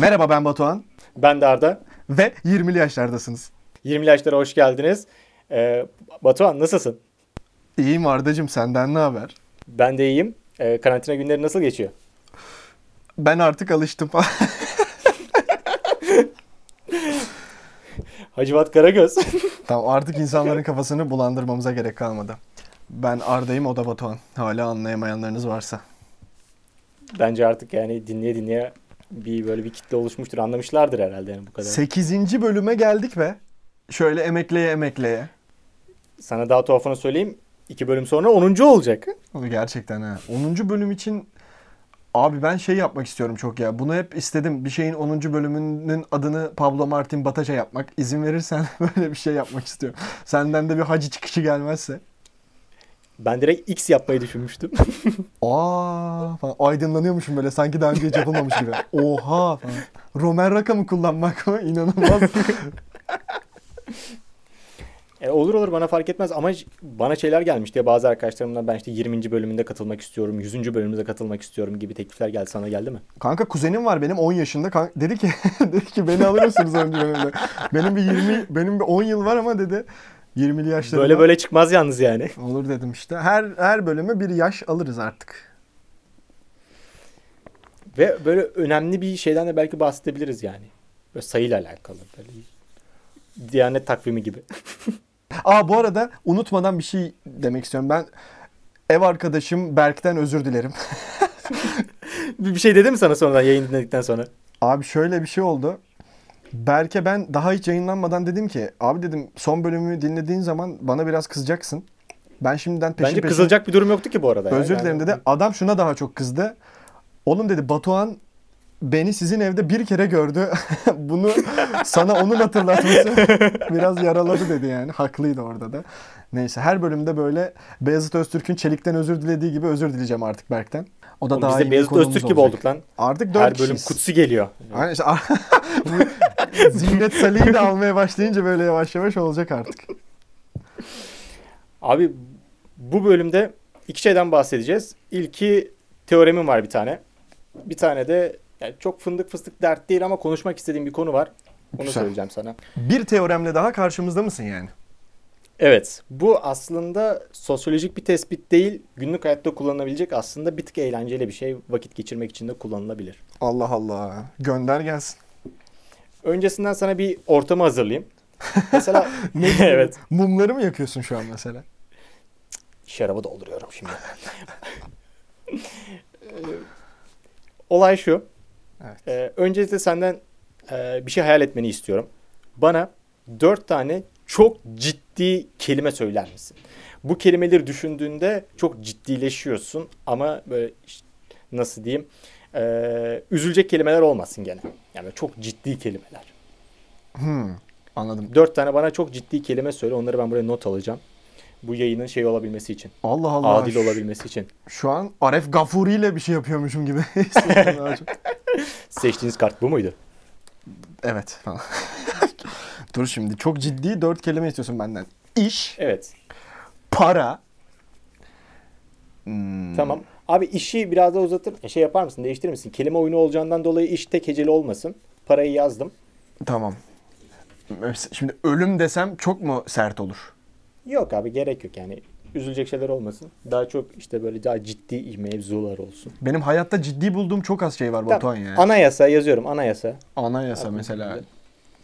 Merhaba ben Batuhan Ben de Arda. ve 20'li yaşlardasınız. 20 yaşlara hoş geldiniz. Ee, Batuhan nasılsın? İyiyim Ardacığım senden ne haber? Ben de iyiyim. Ee, karantina günleri nasıl geçiyor? Ben artık alıştım. Hacivat Karagöz. tamam artık insanların kafasını bulandırmamıza gerek kalmadı. Ben Arda'yım o da Batuhan. Hala anlayamayanlarınız varsa. Bence artık yani dinleye dinleye bir böyle bir kitle oluşmuştur. Anlamışlardır herhalde yani bu kadar. 8. bölüme geldik be. Şöyle emekleye emekleye. Sana daha tuhafını söyleyeyim. İki bölüm sonra 10. olacak. Gerçekten ha. 10. bölüm için abi ben şey yapmak istiyorum çok ya. Bunu hep istedim. Bir şeyin 10. bölümünün adını Pablo Martin Bataja yapmak. İzin verirsen böyle bir şey yapmak istiyorum. Senden de bir hacı çıkışı gelmezse. Ben direkt X yapmayı düşünmüştüm. Aa falan. Aydınlanıyormuşum böyle sanki daha önce hiç yapılmamış gibi. Oha falan. Roman rakamı kullanmak mı? İnanılmaz. E, olur olur bana fark etmez ama bana şeyler gelmişti ya bazı arkadaşlarımdan ben işte 20. bölümünde katılmak istiyorum, 100. bölümünde katılmak istiyorum gibi teklifler geldi. Sana geldi mi? Kanka kuzenim var benim 10 yaşında. Kan- dedi ki dedi ki beni alır mısınız önce bölümde? Benim bir 20 benim bir 10 yıl var ama dedi 20'li yaşlarında. Böyle böyle çıkmaz yalnız yani. Olur dedim işte. Her her bölüme bir yaş alırız artık. Ve böyle önemli bir şeyden de belki bahsedebiliriz yani. Böyle sayıyla alakalı. Böyle Diyanet takvimi gibi. Aa bu arada unutmadan bir şey demek istiyorum. Ben ev arkadaşım Berk'ten özür dilerim. bir şey dedi mi sana sonradan yayın dinledikten sonra? Abi şöyle bir şey oldu. Berke ben daha hiç yayınlanmadan dedim ki abi dedim son bölümü dinlediğin zaman bana biraz kızacaksın. Ben şimdiden peşin Bence peşin kızılacak bir durum yoktu ki bu arada. özür Yani- dilerim dedi. Adam şuna daha çok kızdı. Oğlum dedi Batuhan beni sizin evde bir kere gördü. Bunu sana onun hatırlatması biraz yaraladı dedi yani. Haklıydı orada da. Neyse her bölümde böyle Beyazıt Öztürk'ün Çelik'ten özür dilediği gibi özür dileyeceğim artık Berk'ten. O da Oğlum daha biz de Beyazıt Öztürk gibi olacak. olduk lan. Artık dört Her bölüm kişiyiz. kutsi geliyor. Aynen işte Bu Zinnet Salih'i de almaya başlayınca böyle yavaş yavaş olacak artık. Abi bu bölümde iki şeyden bahsedeceğiz. İlki teoremim var bir tane. Bir tane de yani çok fındık fıstık dert değil ama konuşmak istediğim bir konu var. Onu Güzel. söyleyeceğim sana. Bir teoremle daha karşımızda mısın yani? Evet, bu aslında sosyolojik bir tespit değil, günlük hayatta kullanılabilecek aslında bir tık eğlenceli bir şey. Vakit geçirmek için de kullanılabilir. Allah Allah. Gönder gelsin. Öncesinden sana bir ortamı hazırlayayım. Mesela evet, Mumları mı yakıyorsun şu an mesela? şarabı dolduruyorum şimdi. Ee, Olay şu. Evet. Ee, öncelikle senden e, bir şey hayal etmeni istiyorum. Bana dört tane çok ciddi kelime söyler misin? Bu kelimeleri düşündüğünde çok ciddileşiyorsun ama böyle işte nasıl diyeyim e, üzülecek kelimeler olmasın gene. Yani çok ciddi kelimeler. Hmm, anladım. Dört tane bana çok ciddi kelime söyle. Onları ben buraya not alacağım. Bu yayının şey olabilmesi için. Allah Allah. Adil olabilmesi için. Şu an Aref Gafuri ile bir şey yapıyormuşum gibi. Seçtiğiniz kart bu muydu? evet falan. Dur şimdi çok ciddi dört kelime istiyorsun benden. İş, Evet. para. Hmm, Tamam. Abi işi biraz daha uzatır. e, Şey yapar mısın? Değiştirir misin? Kelime oyunu olacağından dolayı iş tek heceli olmasın. Parayı yazdım. Tamam. Şimdi ölüm desem çok mu sert olur? Yok abi gerek yok yani. Üzülecek şeyler olmasın. Daha çok işte böyle daha ciddi mevzular olsun. Benim hayatta ciddi bulduğum çok az şey var Tamam. Batuhan ya. Anayasa yazıyorum. Anayasa. Anayasa Tamam. mesela.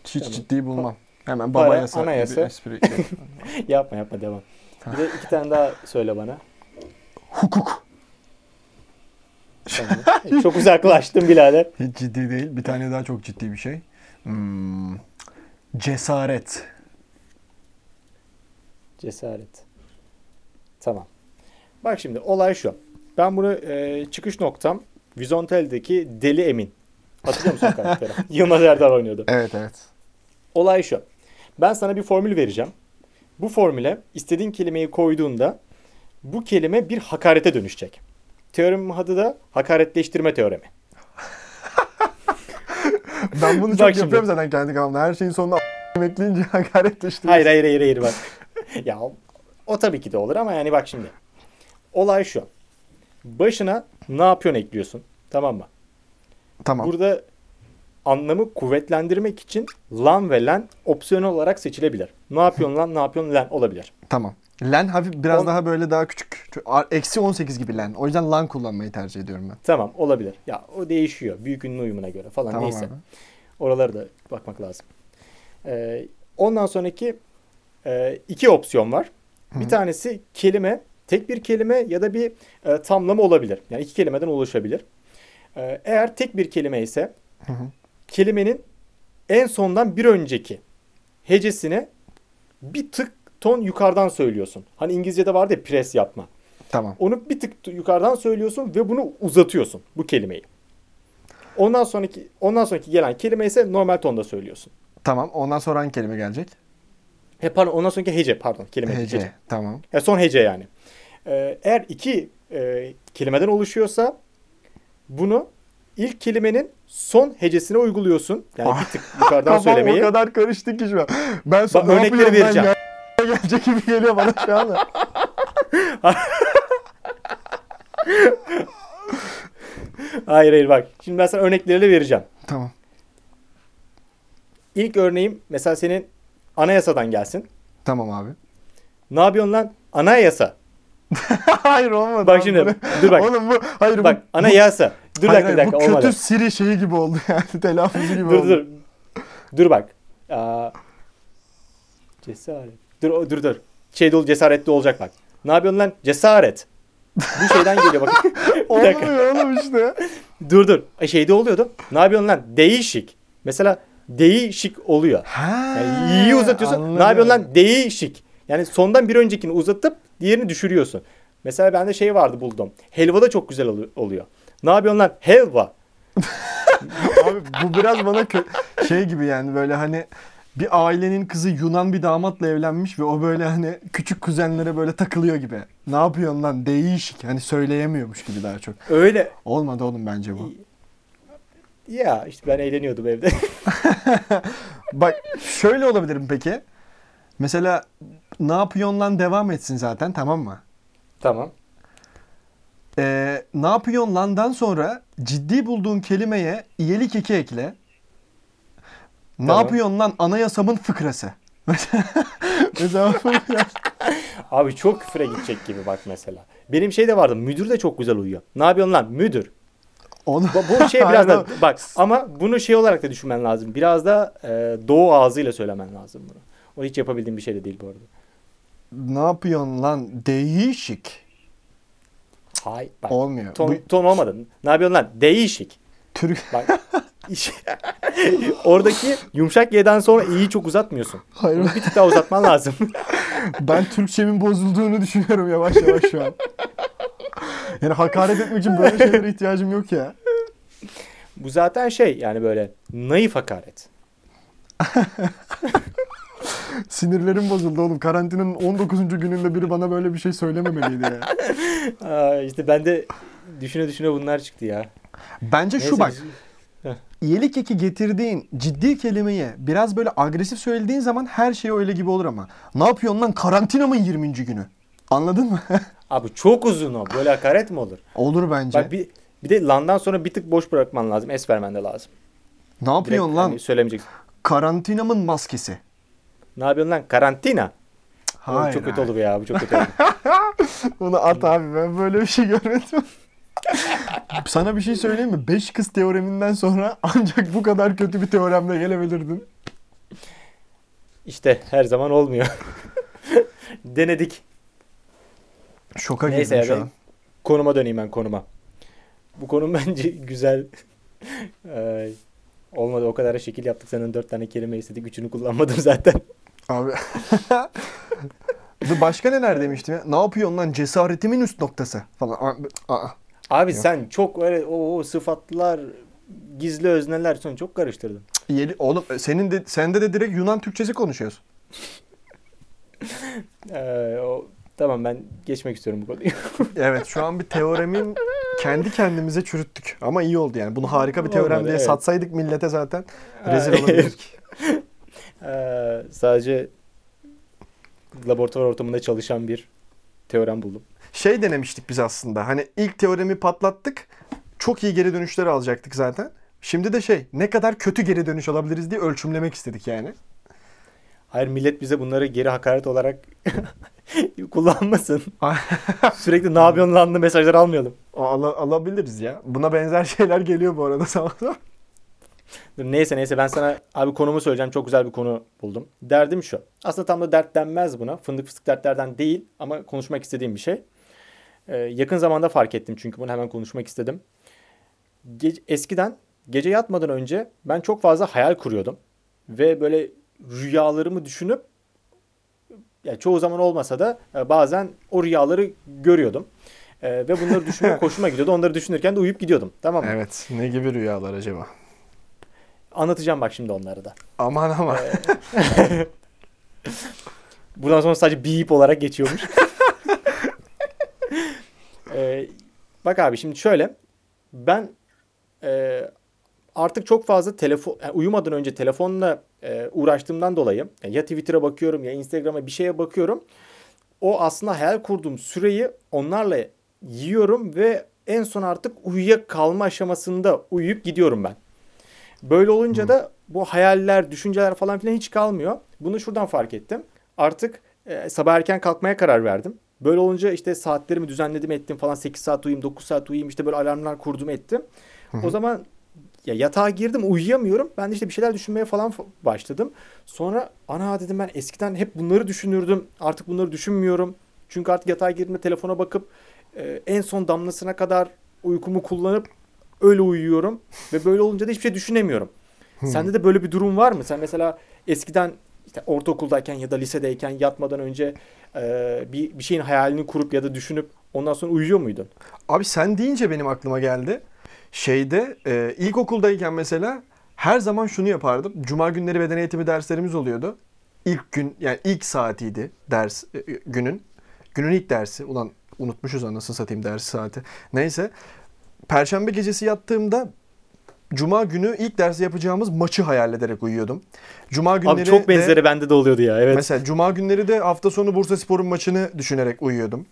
Hiç Tamam. ciddi bulmam. Hemen Para, baba yasa. gibi anayasa. espri şey. yapma yapma devam. Bir de iki tane daha söyle bana. Hukuk. Tamam. Çok uzaklaştım birader. Hiç ciddi değil. Bir tane daha çok ciddi bir şey. Hmm, cesaret. Cesaret. Tamam. Bak şimdi olay şu. Ben bunu e, çıkış noktam Vizontel'deki Deli Emin. Hatırlıyor musun karakteri? Yılmaz Erdal oynuyordu. Evet evet. Olay şu. Ben sana bir formül vereceğim. Bu formüle istediğin kelimeyi koyduğunda bu kelime bir hakarete dönüşecek. Teoremin adı da hakaretleştirme teoremi. Ben bunu Bak çok şimdi. yapıyorum zaten kendi kanalımda. Her şeyin sonuna ekleyince hakaretleştiriyorsun. Hayır hayır hayır hayır bak. ya o, tabii ki de olur ama yani bak şimdi. Olay şu. Başına ne yapıyorsun ekliyorsun. Tamam mı? Tamam. Burada anlamı kuvvetlendirmek için lan ve len opsiyonel olarak seçilebilir. Ne yapıyorsun lan ne yapıyorsun len olabilir. Tamam. Len hafif biraz On- daha böyle daha küçük. Eksi 18 gibi len. O yüzden lan kullanmayı tercih ediyorum ben. Tamam olabilir. Ya o değişiyor. Büyük ünlü uyumuna göre falan Tamam neyse. abi. Oralara da bakmak lazım. Ee, ondan sonraki e, iki opsiyon var. Bir Hı. tanesi kelime, tek bir kelime ya da bir e, tamlama olabilir. Yani iki kelimeden oluşabilir. Ee, eğer tek bir kelime ise Hı hı. kelimenin en sondan bir önceki hecesini bir tık ton yukarıdan söylüyorsun. Hani İngilizce'de vardı ya pres yapma. Tamam. Onu bir tık yukarıdan söylüyorsun ve bunu uzatıyorsun bu kelimeyi. Ondan sonraki ondan sonraki gelen kelime ise normal tonda söylüyorsun. Tamam. Ondan sonra hangi kelime gelecek? He pardon ondan sonraki hece pardon kelime hece. Hece. Tamam. Ya son hece yani. Ee, eğer iki e, kelimeden oluşuyorsa bunu ilk kelimenin son hecesine uyguluyorsun. Yani bir tık yukarıdan Kafam söylemeyi. o kadar karıştı ki şu an. Ben Bak, sana ne örnekleri yapıyorum ben vereceğim. ya? gelecek gibi geliyor bana şu anda. Hayır hayır bak. Şimdi ben sana örnekleriyle vereceğim. tamam. İlk örneğim mesela senin anayasadan gelsin. Tamam abi. Ne yapıyorsun lan? Anayasa. hayır olmadı. Bak şimdi, dur bak. Oğlum bu hayır Bak bu, anayasa. Dur hayır, dakika hayır, dakika bu olmadı. kötü Siri şeyi gibi oldu yani. Telaffuzu gibi Dur oldu. dur. Dur bak. Aa, cesaret. Dur dur dur. Şey dolu cesaretli olacak bak. Ne yapıyorsun lan? Cesaret. Bu şeyden geliyor bak. Olmuyor oğlum işte. Dur dur. E, şeyde oluyordu. Ne yapıyorsun lan? Değişik. Mesela değişik oluyor. Ha, Yani iyi uzatıyorsun. anladım. Ne yapıyorsun lan? Değişik. Yani sondan bir öncekini uzatıp diğerini düşürüyorsun. Mesela bende şey vardı buldum. Helva da çok güzel olu- oluyor. Ne yapıyorsun lan? Helva. Abi bu biraz bana şey gibi yani böyle hani bir ailenin kızı Yunan bir damatla evlenmiş ve o böyle hani küçük kuzenlere böyle takılıyor gibi. Ne yapıyorsun lan değişik hani söyleyemiyormuş gibi daha çok. Öyle. Olmadı oğlum bence bu. Ya işte ben eğleniyordum evde. Bak şöyle olabilir mi peki? Mesela ne yapıyorsun lan devam etsin zaten tamam mı? tamam. Ee, ne yapıyorsun landan sonra ciddi bulduğun kelimeye iyelik eki ekle. Ne Tamam. yapıyorsun lan anayasamın fıkrası. Mesela fıkra- Abi çok küfüre gidecek gibi bak mesela. Benim şey de vardı. Müdür de çok güzel uyuyor. Ne yapıyorsun lan? Müdür. Onu... Bu, şey biraz da bak ama bunu şey olarak da düşünmen lazım. Biraz da e, doğu ağzıyla söylemen lazım bunu. O hiç yapabildiğim bir şey de değil bu arada. Ne yapıyorsun lan? Değişik. Hay bak. Olmuyor. Ton, Bu ton olmadı. Ne yapıyorsun lan? Değişik. Türk Bak. Oradaki yumuşak Y'den sonra i'yi çok uzatmıyorsun. Hayır. Bir tık daha uzatman lazım. ben Türkçemin bozulduğunu düşünüyorum yavaş yavaş şu an. Yani hakaret etmek için böyle şeylere ihtiyacım yok ya. bu zaten şey yani böyle naif hakaret. Sinirlerim bozuldu oğlum. Karantinanın 19. gününde biri bana böyle bir şey söylememeliydi ya. Aa, işte ben de düşüne düşüne bunlar çıktı ya. Bence şu Neyse, bak. biz- İyilik eki getirdiğin ciddi kelimeyi biraz böyle agresif söylediğin zaman her şey öyle gibi olur ama. Ne yapıyorsun lan karantina mı 20. günü? Anladın mı? Abi çok uzun o. Böyle hakaret mi olur? olur bence. Bak bir bir de landan sonra bir tık boş bırakman lazım. Es vermen de lazım. ne yapıyorsun Direkt lan? hani söylemeyeceksin. Karantinamın maskesi. Ne yapıyorsun lan? Karantina. Oğlum Hayır. çok kötü olur ya. Bu çok kötü olur. Bunu at abi ben böyle bir şey görmedim. Sana bir şey söyleyeyim mi? 5 kız teoreminden sonra ancak bu kadar kötü bir teoremle gelebilirdin. işte her zaman olmuyor. Denedik. Şoka Neyse girdim şu ya, an. Konuma döneyim ben konuma. Bu konum bence güzel. Ay, olmadı o kadar şekil yaptık. Senden dört tane kelime istedik. Üçünü kullanmadım zaten. Abi. Başka neler demiştim ya? Ne yapıyorsun lan cesaretimin üst noktası falan. Aa, aa. Abi Yok. sen çok öyle o, o sıfatlar gizli özneler sonra çok karıştırdın. Yeri, oğlum senin de sende de direkt Yunan Türkçesi konuşuyorsun. Ee, o, tamam ben geçmek istiyorum bu konuyu. Evet şu an bir teoremin kendi kendimize çürüttük. Ama iyi oldu yani. Bunu harika bir Olmadı, teorem diye evet. satsaydık millete zaten rezil olabilirdik. Ee, sadece laboratuvar ortamında çalışan bir teorem buldum. Şey denemiştik biz aslında. Hani ilk teoremi patlattık. Çok iyi geri dönüşler alacaktık zaten. Şimdi de şey ne kadar kötü geri dönüş alabiliriz diye ölçümlemek istedik yani. Hayır millet bize bunları geri hakaret olarak kullanmasın. Sürekli ne yapıyorsun lanlı mesajlar almayalım. Al- alabiliriz ya. Buna benzer şeyler geliyor bu arada. Dur, neyse neyse ben sana abi konumu söyleyeceğim. Çok güzel bir konu buldum. Derdim şu. Aslında tam da dert denmez buna. Fındık fıstık dertlerden değil ama konuşmak istediğim bir şey. Ee, yakın zamanda fark ettim çünkü bunu hemen konuşmak istedim. Ge- eskiden gece yatmadan önce ben çok fazla hayal kuruyordum. Ve böyle rüyalarımı düşünüp ya çoğu zaman olmasa da e, bazen o rüyaları görüyordum. E, ve bunları düşünmek hoşuma gidiyordu. Onları düşünürken de uyuyup gidiyordum. Tamam mı? Evet. Ne gibi rüyalar acaba? Anlatacağım bak şimdi onları da. Aman ama. Buradan sonra sadece beep olarak geçiyormuş. Ee, bak abi şimdi şöyle. Ben e, artık çok fazla telefon yani uyumadan önce telefonla e, uğraştığımdan dolayı yani ya Twitter'a bakıyorum ya Instagram'a bir şeye bakıyorum. O aslında hayal kurduğum süreyi onlarla yiyorum ve en son artık uyuyakalma aşamasında uyuyup gidiyorum ben. Böyle olunca da bu hayaller, düşünceler falan filan hiç kalmıyor. Bunu şuradan fark ettim. Artık e, sabah erken kalkmaya karar verdim. Böyle olunca işte saatlerimi düzenledim ettim falan 8 saat uyuyayım 9 saat uyuyayım işte böyle alarmlar kurdum ettim. O zaman ya yatağa girdim uyuyamıyorum. Ben de işte bir şeyler düşünmeye falan fa- başladım. Sonra ana dedim ben eskiden hep bunları düşünürdüm. Artık bunları düşünmüyorum. Çünkü artık yatağa girdiğimde telefona bakıp e, en son damlasına kadar uykumu kullanıp öyle uyuyorum. Ve böyle olunca da hiçbir şey düşünemiyorum. Sende de böyle bir durum var mı? Sen mesela eskiden işte ortaokuldayken ya da lisedeyken yatmadan önce e, bir, bir şeyin hayalini kurup ya da düşünüp ondan sonra uyuyor muydun? Abi sen deyince benim aklıma geldi. Şeyde e, ilkokuldayken mesela her zaman şunu yapardım. Cuma günleri beden eğitimi derslerimiz oluyordu. İlk gün yani ilk saatiydi ders e, günün. Günün ilk dersi. Ulan unutmuşuz anasını satayım dersi saati. Neyse. Perşembe gecesi yattığımda Cuma günü ilk dersi yapacağımız maçı hayal ederek uyuyordum. Cuma günleri Abi çok de- benzeri bende de oluyordu ya. Evet. Mesela cuma günleri de hafta sonu Bursa Spor'un maçını düşünerek uyuyordum.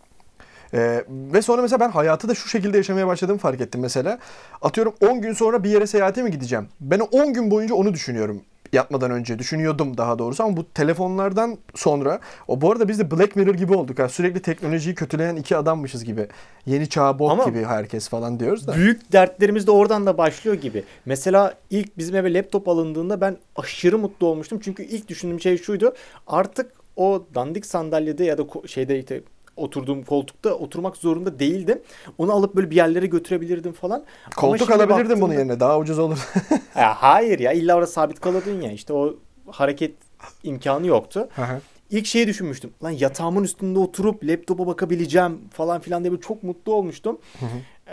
Ee, ve sonra mesela ben hayatı da şu şekilde yaşamaya başladığımı fark ettim mesela. Atıyorum 10 gün sonra bir yere seyahate mi gideceğim? Ben o 10 gün boyunca onu düşünüyorum. Yatmadan önce düşünüyordum daha doğrusu ama bu telefonlardan sonra o bu arada biz de Black Mirror gibi olduk ha sürekli teknolojiyi kötüleyen iki adammışız gibi. Yeni çağ bok Ama- gibi herkes falan diyoruz da. Büyük dertlerimiz de oradan da başlıyor gibi. Mesela ilk bizim eve laptop alındığında ben aşırı mutlu olmuştum. Çünkü ilk düşündüğüm şey şuydu. Artık o dandik sandalyede ya da şeyde işte oturduğum koltukta oturmak zorunda değildim. Onu alıp böyle bir yerlere götürebilirdim falan. Koltuk alabilirdin bunun baktığımda- yerine daha ucuz olur. Ya hayır ya illa orada sabit kalırdın ya. İşte o hareket imkanı yoktu. Aha. İlk şeyi düşünmüştüm. Lan yatağımın üstünde oturup laptopa bakabileceğim falan filan diye çok mutlu olmuştum.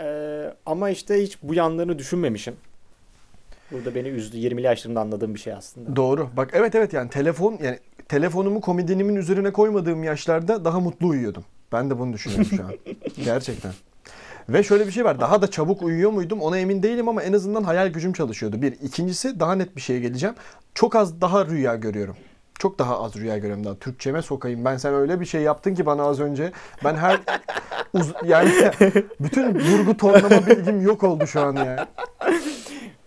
Ee, ama işte hiç bu yanlarını düşünmemişim. Burada beni üzdü. 20'li yaşlarımda anladığım bir şey aslında. Doğru. Bak evet evet yani telefon yani telefonumu komodinimin üzerine koymadığım yaşlarda daha mutlu uyuyordum. Ben de bunu düşünüyorum şu an. Gerçekten. Ve şöyle bir şey var. Daha da çabuk uyuyor muydum ona emin değilim ama en azından hayal gücüm çalışıyordu. Bir. İkincisi daha net bir şeye geleceğim. Çok az daha rüya görüyorum. Çok daha az rüya görüyorum daha. Türkçeme sokayım. Ben sen öyle bir şey yaptın ki bana az önce. Ben her uz- yani bütün vurgu tonlama bilgim yok oldu şu an ya.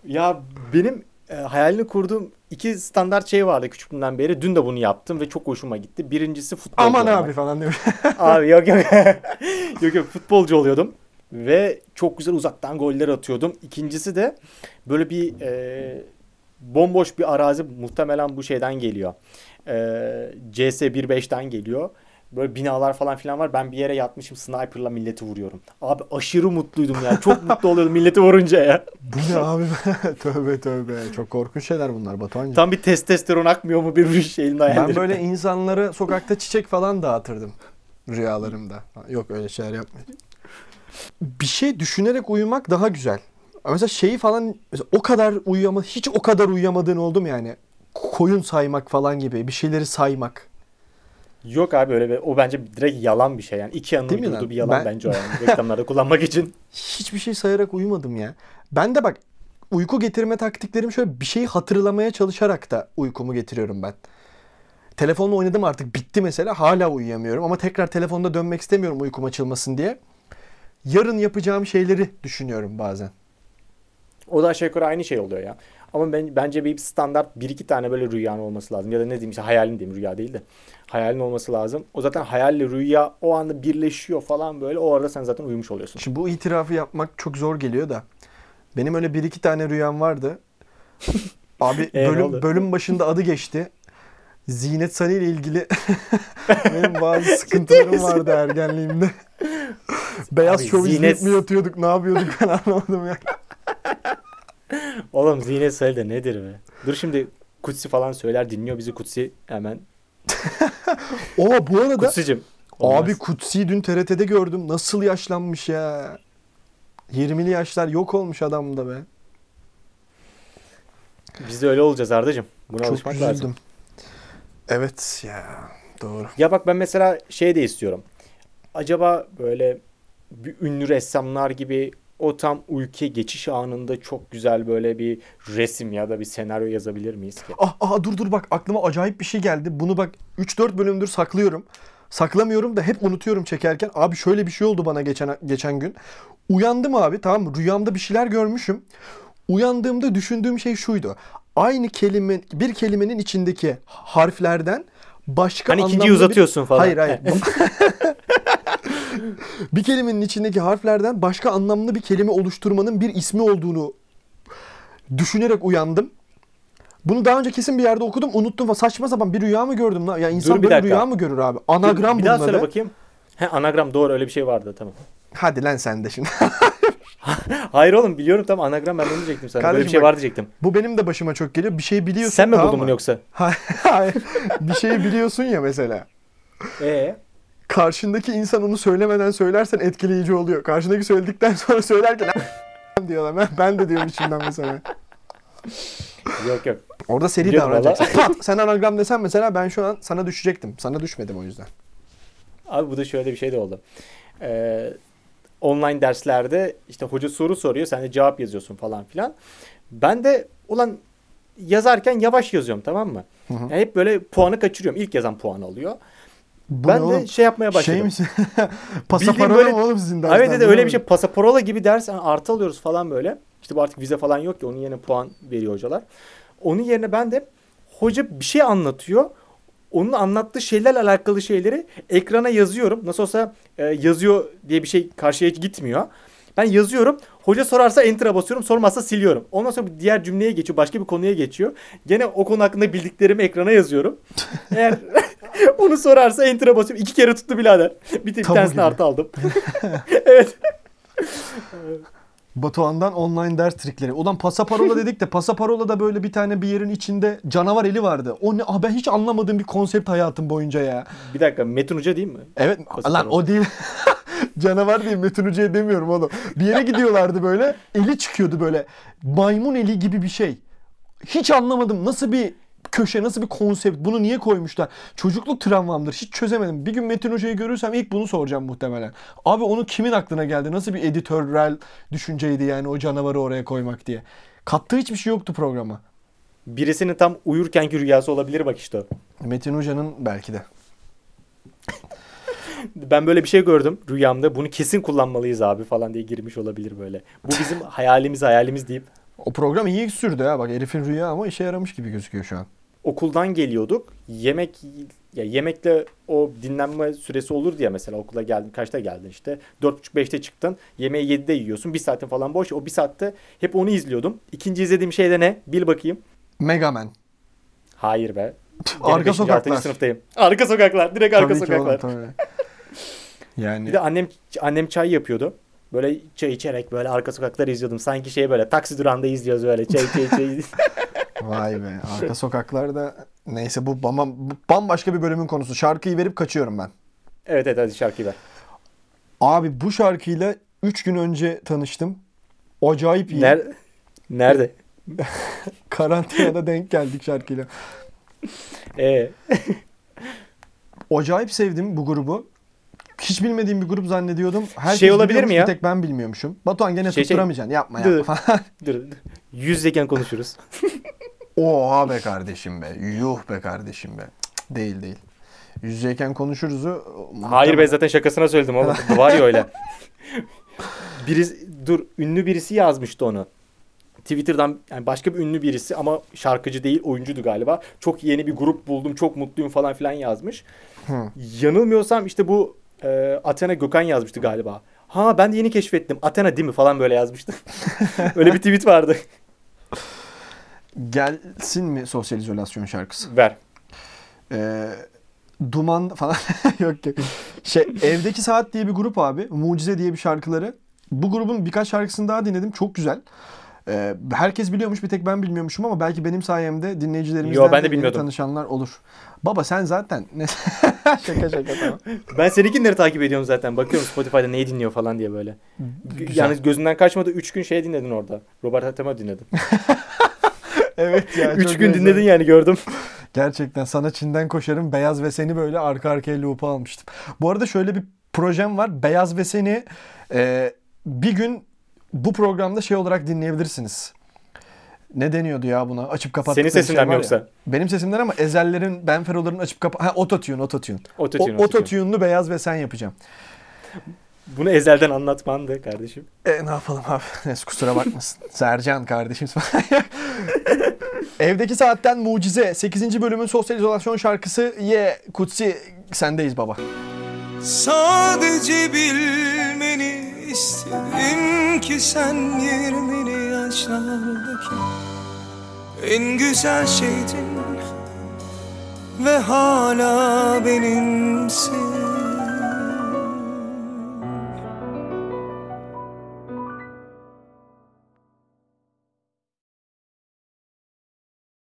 Ya benim e, hayalini kurduğum iki standart şey vardı küçüklüğümden beri. Dün de bunu yaptım ve çok hoşuma gitti. Birincisi futbolcu Aman olmak. abi falan demiş. Abi yok yok. yok yok futbolcu oluyordum. Ve çok güzel uzaktan goller atıyordum. İkincisi de böyle bir e, bomboş bir arazi muhtemelen bu şeyden geliyor. E, CS 1.5'ten geliyor. Böyle binalar falan filan var. Ben bir yere yatmışım sniperla milleti vuruyorum. Abi aşırı mutluydum ya. Çok mutlu oluyordum milleti vurunca ya. Bu ne abi? tövbe tövbe. Çok korkunç şeyler bunlar Batuhan'cığım. Tam bir testosteron akmıyor mu bir şeyin Ben hayalleri. böyle insanları sokakta çiçek falan dağıtırdım rüyalarımda. Yok öyle şeyler yapmıyorum. Bir şey düşünerek uyumak daha güzel. Mesela şeyi falan mesela o kadar uyuyama hiç o kadar uyuyamadığın oldu mu yani? Koyun saymak falan gibi bir şeyleri saymak. Yok abi öyle bir, o bence direkt yalan bir şey yani. Değil mi uydurduğu bir yalan Ben- bence o yani. Reklamlarda kullanmak için. Hiçbir şey sayarak uyumadım ya. Ben de bak uyku getirme taktiklerim şöyle bir şeyi hatırlamaya çalışarak da uykumu getiriyorum ben. Telefonla oynadım artık bitti mesela hala uyuyamıyorum ama tekrar telefonda dönmek istemiyorum uykum açılmasın diye. Yarın yapacağım şeyleri düşünüyorum bazen. O da aşağı yukarı aynı şey oluyor ya. Ama ben bence bir standart bir iki tane böyle rüyan olması lazım. Ya da ne diyeyim işte hayalin diyeyim rüya değil de. Hayalin olması lazım. O zaten hayalle rüya o anda birleşiyor falan böyle. O arada sen zaten uyumuş oluyorsun. Şimdi bu itirafı yapmak çok zor geliyor da. Benim öyle bir iki tane rüyam vardı. Abi E, bölüm, bölüm başında adı geçti. Zinet Salih ile ilgili benim bazı sıkıntılarım vardı ergenliğimde. Beyaz Abi şov Zinet- izleyip mi yatıyorduk ne yapıyorduk ben anlamadım ya. Oğlum Zinet Salih de nedir be? Dur şimdi Kutsi falan söyler dinliyor bizi Kutsi hemen. O bu arada Kutsi'cim. olmaz. abi Kutsi'yi dün TRT'de gördüm. Nasıl yaşlanmış ya. 20'li yaşlar yok olmuş adamda be. Biz de öyle olacağız Arda'cığım. Buna Çok alışmak üzüldüm. lazım. Evet ya doğru. Ya bak ben mesela şey de istiyorum. Acaba böyle bir ünlü ressamlar gibi o tam uykuya geçiş anında çok güzel böyle bir resim ya da bir senaryo yazabilir miyiz ki? Ah, ah dur dur bak aklıma acayip bir şey geldi. Bunu bak 3-4 bölümdür saklıyorum. Saklamıyorum da hep unutuyorum çekerken. Abi şöyle bir şey oldu bana geçen geçen gün. Uyandım abi tamam mı? Rüyamda bir şeyler görmüşüm. Uyandığımda düşündüğüm şey şuydu. Aynı kelime bir kelimenin içindeki harflerden başka Hani ikinciyi bir- uzatıyorsun falan. Hayır hayır. Bir kelimenin içindeki harflerden başka anlamlı bir kelime oluşturmanın bir ismi olduğunu düşünerek uyandım. Bunu daha önce kesin bir yerde okudum, unuttum. Saçma sapan bir rüya mı gördüm lan? Ya insan Dur bir böyle dakika. rüya mı görür abi? Anagram bir daha bunun söyle bakayım. He anagram doğru öyle bir şey vardı tamam. Hadi lan sen de şimdi. Hayır oğlum biliyorum tamam anagram ben onu diyecektim sana. Böyle Kardeşim bir şey bak- var diyecektim. Bu benim de başıma çok geliyor. Bir şey biliyorsun. Sen mi tamam buldun bunu yoksa? Hayır. bir şeyi biliyorsun ya mesela. Ee? Karşındaki insan onu söylemeden söylersen etkileyici oluyor. Karşındaki söyledikten sonra söylerken diyorlar. Ben, ben de diyorum içimden mesela. Yok yok. Orada seri davranacaksın. Pat, sen anagram desen mesela ben şu an sana düşecektim. Sana düşmedim o yüzden. Abi bu da şöyle bir şey de oldu. Ee, online derslerde işte hoca soru soruyor. Sen de cevap yazıyorsun falan filan. Ben de ulan yazarken yavaş yazıyorum tamam mı? Hı hı. Yani hep böyle puanı kaçırıyorum. İlk yazan puan alıyor. Bu ben de oğlum? şey yapmaya başladım. Şey misin? Pasaparola böyle- oğlum sizin dersler? evet Bu öyle ne bir şey pasaporola gibi ders yani artı alıyoruz falan böyle. İşte bu artık vize falan yok ki onun yerine puan veriyor hocalar. Onun yerine ben de hoca bir şey anlatıyor. Onun anlattığı şeylerle alakalı şeyleri ekrana yazıyorum. Nasıl olsa e, yazıyor diye bir şey karşıya hiç gitmiyor. Ben yazıyorum. Hoca sorarsa enter'a basıyorum. Sormazsa siliyorum. Ondan sonra diğer cümleye geçiyor. Başka bir konuya geçiyor. Gene o konu hakkında bildiklerimi ekrana yazıyorum. Eğer onu sorarsa enter'a basıyorum. İki kere tuttu birader. Bir, bir tanesini artı aldım. evet. Batuhan'dan online ders trikleri. Ulan pasaparola dedik de pasaparolada böyle bir tane bir yerin içinde canavar eli vardı. O ne? Ah ben hiç anlamadığım bir konsept hayatım boyunca ya. Bir dakika Metin Hoca değil mi? Evet Pasaparola. lan o değil. Canavar değil Metin Hoca'ya demiyorum oğlum. Bir yere gidiyorlardı böyle. Eli çıkıyordu böyle. Maymun eli gibi bir şey. Hiç anlamadım. Nasıl bir köşe, nasıl bir konsept. Bunu niye koymuşlar? Çocukluk travmamdır. Hiç çözemedim. Bir gün Metin Hoca'yı görürsem ilk bunu soracağım muhtemelen. Abi onu kimin aklına geldi? Nasıl bir editörel düşünceydi yani o canavarı oraya koymak diye. Kattığı hiçbir şey yoktu programa. Birisinin tam uyurkenki rüyası olabilir bak işte o. Metin Hoca'nın belki de. Ben böyle bir şey gördüm rüyamda. Bunu kesin kullanmalıyız abi falan diye girmiş olabilir böyle. Bu bizim hayalimiz hayalimiz deyip O program iyi sürdü ya. Bak herifin rüya ama işe yaramış gibi gözüküyor şu an. okuldan geliyorduk. Yemek ya yemekle o dinlenme süresi olur diye mesela okula geldin kaçta geldin işte 4.30-5'te çıktın yemeği 7'de yiyorsun bir saatin falan boş o bir saatte hep onu izliyordum. İkinci izlediğim şey de ne bil bakayım. Mega Man. Hayır be. Arka sokaklar. sınıftayım. Arka sokaklar direkt arka Tabii ki oğlum, sokaklar. tabii. Yani Bir de annem annem çay yapıyordu. Böyle çay içerek böyle arka sokakları izliyordum. Sanki şey böyle taksi durağında izliyoruz böyle çay çay çay. vay be arka sokaklarda neyse bu, bambaşka bir bölümün konusu. Şarkıyı verip kaçıyorum ben. evet evet hadi şarkıyı ver. Abi bu şarkıyla 3 gün önce tanıştım. Acayip iyi. Nerede? Nerede? Karantinada denk geldik şarkıyla. Ee, Acayip sevdim bu grubu. Hiç bilmediğim bir grup zannediyordum. Herkes Şey olabilir mi ya? Bir tek ben bilmiyormuşum. Batuhan gene Şey, şey. tutturamayacaksın. Yapma Dur. yapma falan. Dur, dur. Yüzdeyken konuşuruz. Oha be kardeşim be. Yuh be kardeşim be. Cık, Değil değil. Yüzeyken konuşuruzu. Hayır ben zaten şakasına söyledim oğlum. Var ya öyle. Birisi, dur ünlü birisi yazmıştı onu. Twitter'dan yani başka bir ünlü birisi ama şarkıcı değil oyuncuydu galiba. Çok yeni bir grup buldum çok mutluyum falan filan yazmış. Hı. Yanılmıyorsam işte bu e, Athena Gökhan yazmıştı galiba. Ha ben de yeni keşfettim. Athena değil mi falan böyle yazmıştı. Öyle bir tweet vardı. Gelsin mi sosyal izolasyon şarkısı? Ver. Ee, Duman falan yok yok. Şey Evdeki Saat diye bir grup abi. Mucize diye bir şarkıları. Bu grubun birkaç şarkısını daha dinledim. Çok güzel. Ee, herkes biliyormuş bir tek ben bilmiyormuşum ama belki benim sayemde dinleyicilerimizden Yo, ben de yeni bilmiyordum. tanışanlar olur. Baba sen zaten şaka şaka tamam. Ben seninkileri takip ediyorum zaten. Bakıyorum Spotify'da neyi dinliyor falan diye böyle. Güzel. Yani gözünden kaçmadı 3 gün şey dinledin orada. Robert Atema dinledin. Evet ya. 3 çok gün güzel. dinledin yani gördüm. Gerçekten sana Çin'den koşarım Beyaz ve Seni böyle arka arkaya loop'a almıştım. Bu arada şöyle bir projem var. Beyaz ve Seni e, bir gün bu programda şey olarak dinleyebilirsiniz. Ne deniyordu ya buna? Açıp kapattıkları Senin sesinden şey mi var ya. yoksa? Benim sesimden ama Ezellerin, Benfero'ların açıp kapa... Ha ototune, ototune. Ototune, O- ototune. Ototune'lu Beyaz ve Sen yapacağım. Bunu ezelden anlatmandı kardeşim. E ne yapalım abi? Neyse kusura bakmasın. Sercan kardeşim. Evdeki Saatten Mucize. 8. bölümün sosyal izolasyon şarkısı Ye Kutsi sendeyiz baba. Sadece bilmeni istedim ki sen 20'li yaşlardaki en güzel şeydin ve hala benimsin.